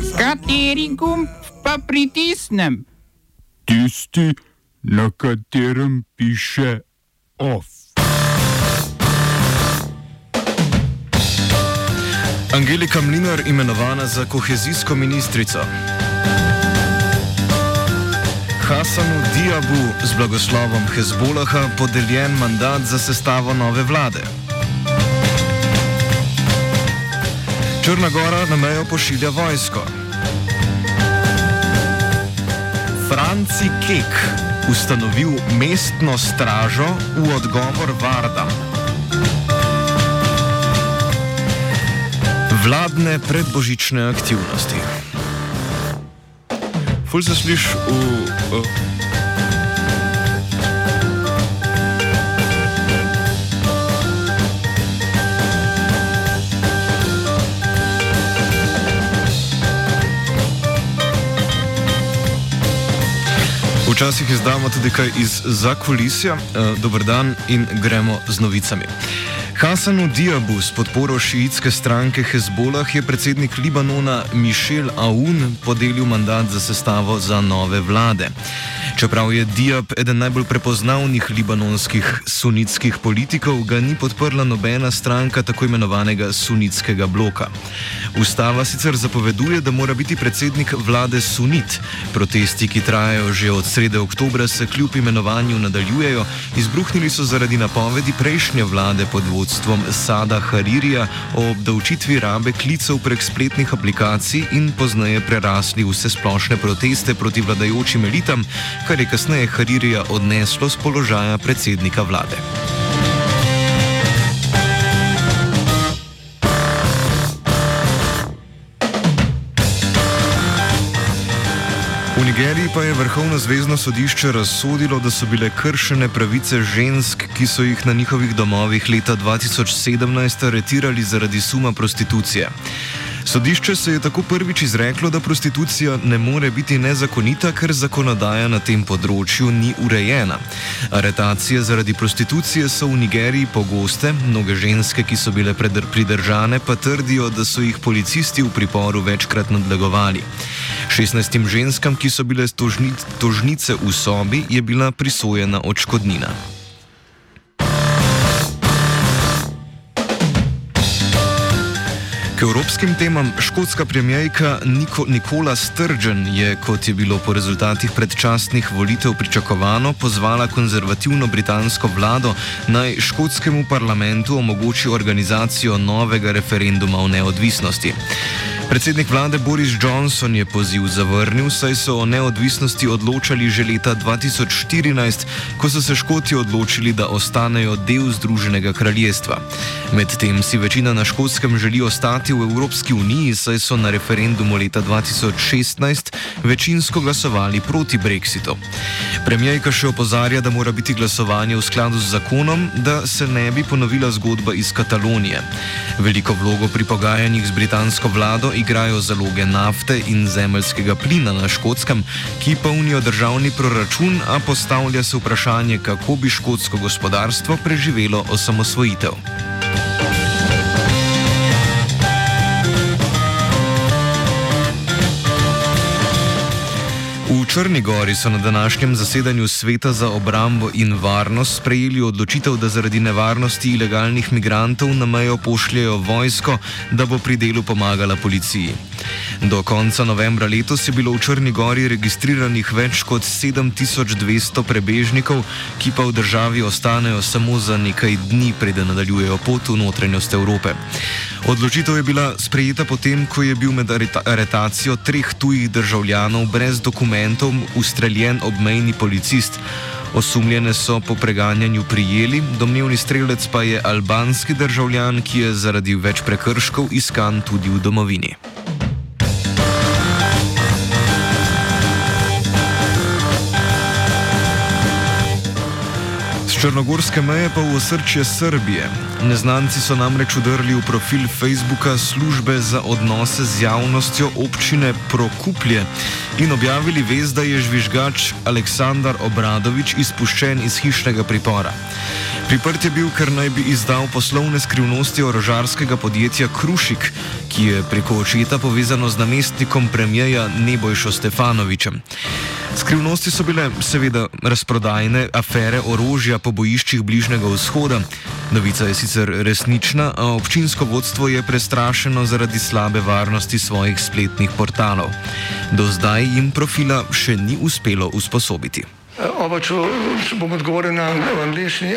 Kateri gumb pa pritisnem? Tisti, na katerem piše OF. Angelika Mlinar imenovana za kohezijsko ministrico. Hasanu Diabu z blagoslovom Hezbolaha podeljen mandat za sestavo nove vlade. Črna Gora na mejo pošilja vojsko. Franci Kek ustanovil mestno stražo v odgovor Vardam. Vladne predbožične aktivnosti. Ful se sliš v. Uh, Včasih izdamo tudi kaj iz zakulisja. Uh, dober dan in gremo z novicami. Hasanu Diabu s podporo šiitske stranke Hezbolah je predsednik Libanona Mišel Aoun podelil mandat za sestavo za nove vlade. Čeprav je Diab eden najbolj prepoznavnih libanonskih sunitskih politikov, ga ni podprla nobena stranka tako imenovanega sunitskega bloka. Ustava sicer zapoveduje, da mora biti predsednik vlade sunit. Protesti, ki trajajo že od srede oktobra, se kljub imenovanju nadaljujejo, izbruhnili so zaradi napovedi prejšnje vlade pod vodstvom Sada Haririja o obdavčitvi rabe klicev prek spletnih aplikacij in pozneje prerasli vse splošne proteste proti vladajočim elitam, kar je kasneje Haririja odneslo z položaja predsednika vlade. V Nigeriji pa je Vrhovno zvezdno sodišče razsodilo, da so bile kršene pravice žensk, ki so jih na njihovih domovih leta 2017 aretirali zaradi suma prostitucije. Sodišče se je tako prvič izreklo, da prostitucija ne more biti nezakonita, ker zakonodaja na tem področju ni urejena. Aretacije zaradi prostitucije so v Nigeriji pogoste, mnoge ženske, ki so bile pridržane, pa trdijo, da so jih policisti v priporu večkrat nadlegovali. 16 ženskam, ki so bile tožnice v sobi, je bila prisojena odškodnina. Evropskim temam škotska premijejka Niko, Nikola Sturgeon je, kot je bilo po rezultatih predčasnih volitev pričakovano, pozvala konzervativno britansko vlado naj škotskemu parlamentu omogoči organizacijo novega referenduma o neodvisnosti. Predsednik vlade Boris Johnson je poziv zavrnil, saj so o neodvisnosti odločali že leta 2014, ko so se Škoti odločili, da ostanejo del Združenega kraljestva. Medtem si večina na Škotskem želi ostati v Evropski uniji, saj so na referendumu leta 2016 večinsko glasovali proti Brexitu. Premijejka še opozarja, da mora biti glasovanje v skladu z zakonom, da se ne bi ponovila zgodba iz Katalonije. Veliko vlogo pri pogajanjih z britansko vlado igrajo zaloge nafte in zemeljskega plina na škotskem, ki polnijo državni proračun, a postavlja se vprašanje, kako bi škotsko gospodarstvo preživelo osamosvojitev. Črni Gori so na današnjem zasedanju Sveta za obrambo in varnost sprejeli odločitev, da zaradi nevarnosti ilegalnih migrantov na mejo pošljajo vojsko, da bo pri delu pomagala policiji. Do konca novembra letos je bilo v Črni Gori registriranih več kot 7200 prebežnikov, ki pa v državi ostanejo samo za nekaj dni, preden nadaljujejo pot v notranjost Evrope. Odločitev je bila sprejeta potem, ko je bil med aretacijo treh tujih državljanov brez dokumentov ustreljen obmejni policist. Osumljene so po preganjanju prijeli, domnevni strelec pa je albanski državljan, ki je zaradi več prekrškov iskan tudi v domovini. Črnogorske meje pa v osrčje Srbije. Neznanci so namreč udrli v profil Facebooka službe za odnose z javnostjo občine Prokuplje in objavili vez, da je žvižgač Aleksandar Obradovič izpuščen iz hišnega pripora. Priprt je bil, ker naj bi izdal poslovne skrivnosti orožarskega podjetja Krušik, ki je preko očeta povezano z namestnikom premijeja Nebojšo Stefanovičem. Skrivnosti so bile seveda razprodajne afere orožja po bojiščih Bližnjega vzhoda. Novica je sicer resnična, a občinsko vodstvo je prestrašeno zaradi slabe varnosti svojih spletnih portalov. Do zdaj jim profila še ni uspelo usposobiti. Oba, če, če bom odgovoril na angliški.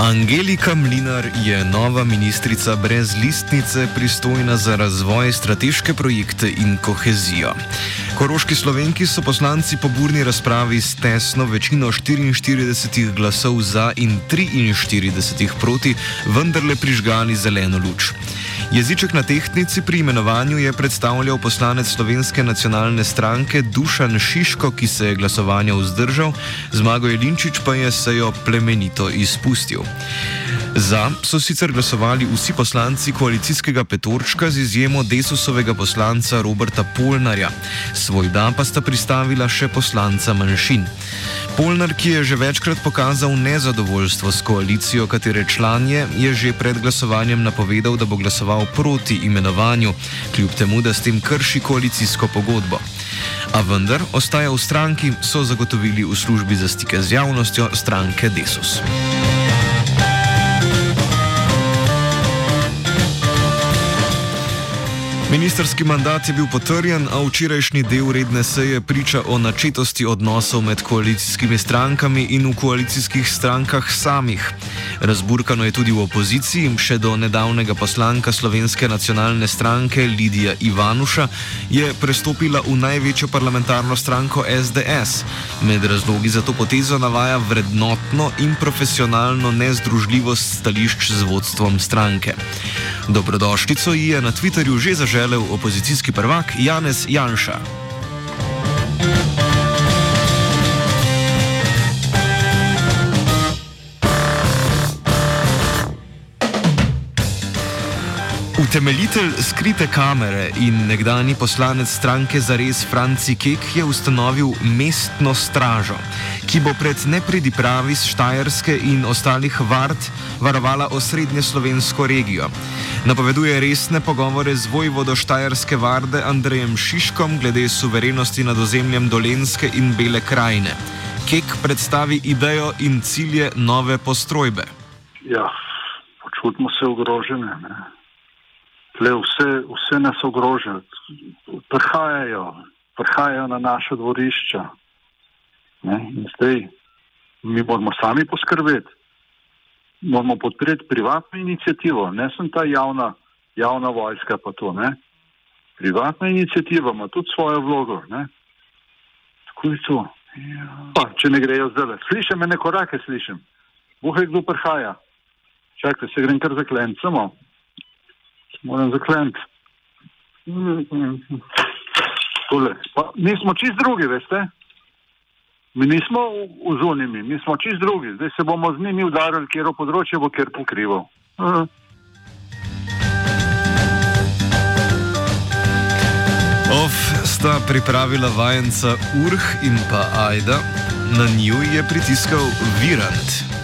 Angelika Mlinar je nova ministrica brez listnice, pristojna za razvoj, strateške projekte in kohezijo. Koroški slovenki so poslanci po burni razpravi s tesno večino 44 glasov za in 43 proti vendarle prižgali zeleno luč. Jeziček na tehtnici pri imenovanju je predstavljal poslanec Slovenske nacionalne stranke Dušan Šiško, ki se je glasovanja vzdržal, Zmago Jelinčič pa je sejo plemenito izpustil. Za so sicer glasovali vsi poslanci koalicijskega petorčka z izjemo desusovega poslanca Roberta Polnarja, svoj da pa sta pristavila še poslanca manjšin. Polnar, ki je že večkrat pokazal nezadovoljstvo s koalicijo, katere član je, je že pred glasovanjem napovedal, da bo glasoval proti imenovanju, kljub temu, da s tem krši koalicijsko pogodbo. A vendar ostaja v stranki, so zagotovili v službi za stike z javnostjo stranke Desus. Ministerski mandat je bil potrjen, a včerajšnji del redne seje priča o načetosti odnosov med koalicijskimi strankami in v koalicijskih strankah samih. Razburkano je tudi v opoziciji, še do nedavnega poslanka Slovenske nacionalne stranke Lidija Ivanuša je prestopila v največjo parlamentarno stranko SDS. Med razlogi za to potezo navaja vrednotno in profesionalno nezdružljivost stališč z vodstvom stranke. Dobrodošlico ji je na Twitterju že zaželel opozicijski prvak Janez Janša. Utemeljitelj skrite kamere in nekdani poslanec stranke Zares Franci Kek je ustanovil mestno stražo, ki bo pred nepridipravi z Štajerske in ostalih vard varovala osrednje slovensko regijo. Napoveduje resne pogovore z vojvodo Štajerske varde Andrejem Šiškom glede suverenosti nad ozemljem Dolenske in Bele krajine. Kek predstavi idejo in cilje nove postrojbe. Ja, počutimo se ogrožene. Ne? Tle vse, vse nas ogroža. Prihajajo, prihajajo na naše dvorišča. Ne? In zdaj mi moramo sami poskrbeti. Moramo podpreti privatno inicijativo, ne sem ta javna, javna vojska pa to. Ne? Privatna inicijativa ima tudi svojo vlogo. Ne? Tako je to. Pa, če ne grejo zdaj, slišim ene korake, slišim. Bohe, kdo prihaja. Čakaj, se grem kar zakleniti, samo. Moram zakleniti. Tole. Pa, mi smo čist drugi, veste? Mi nismo v zunimi, mi smo čist drugi. Zdaj se bomo z njimi udarili, kjer področje bo kjer pokrival. Uh. Of sta pripravila vajenca Urh in pa Ajda, na nju je pritiskal Virant.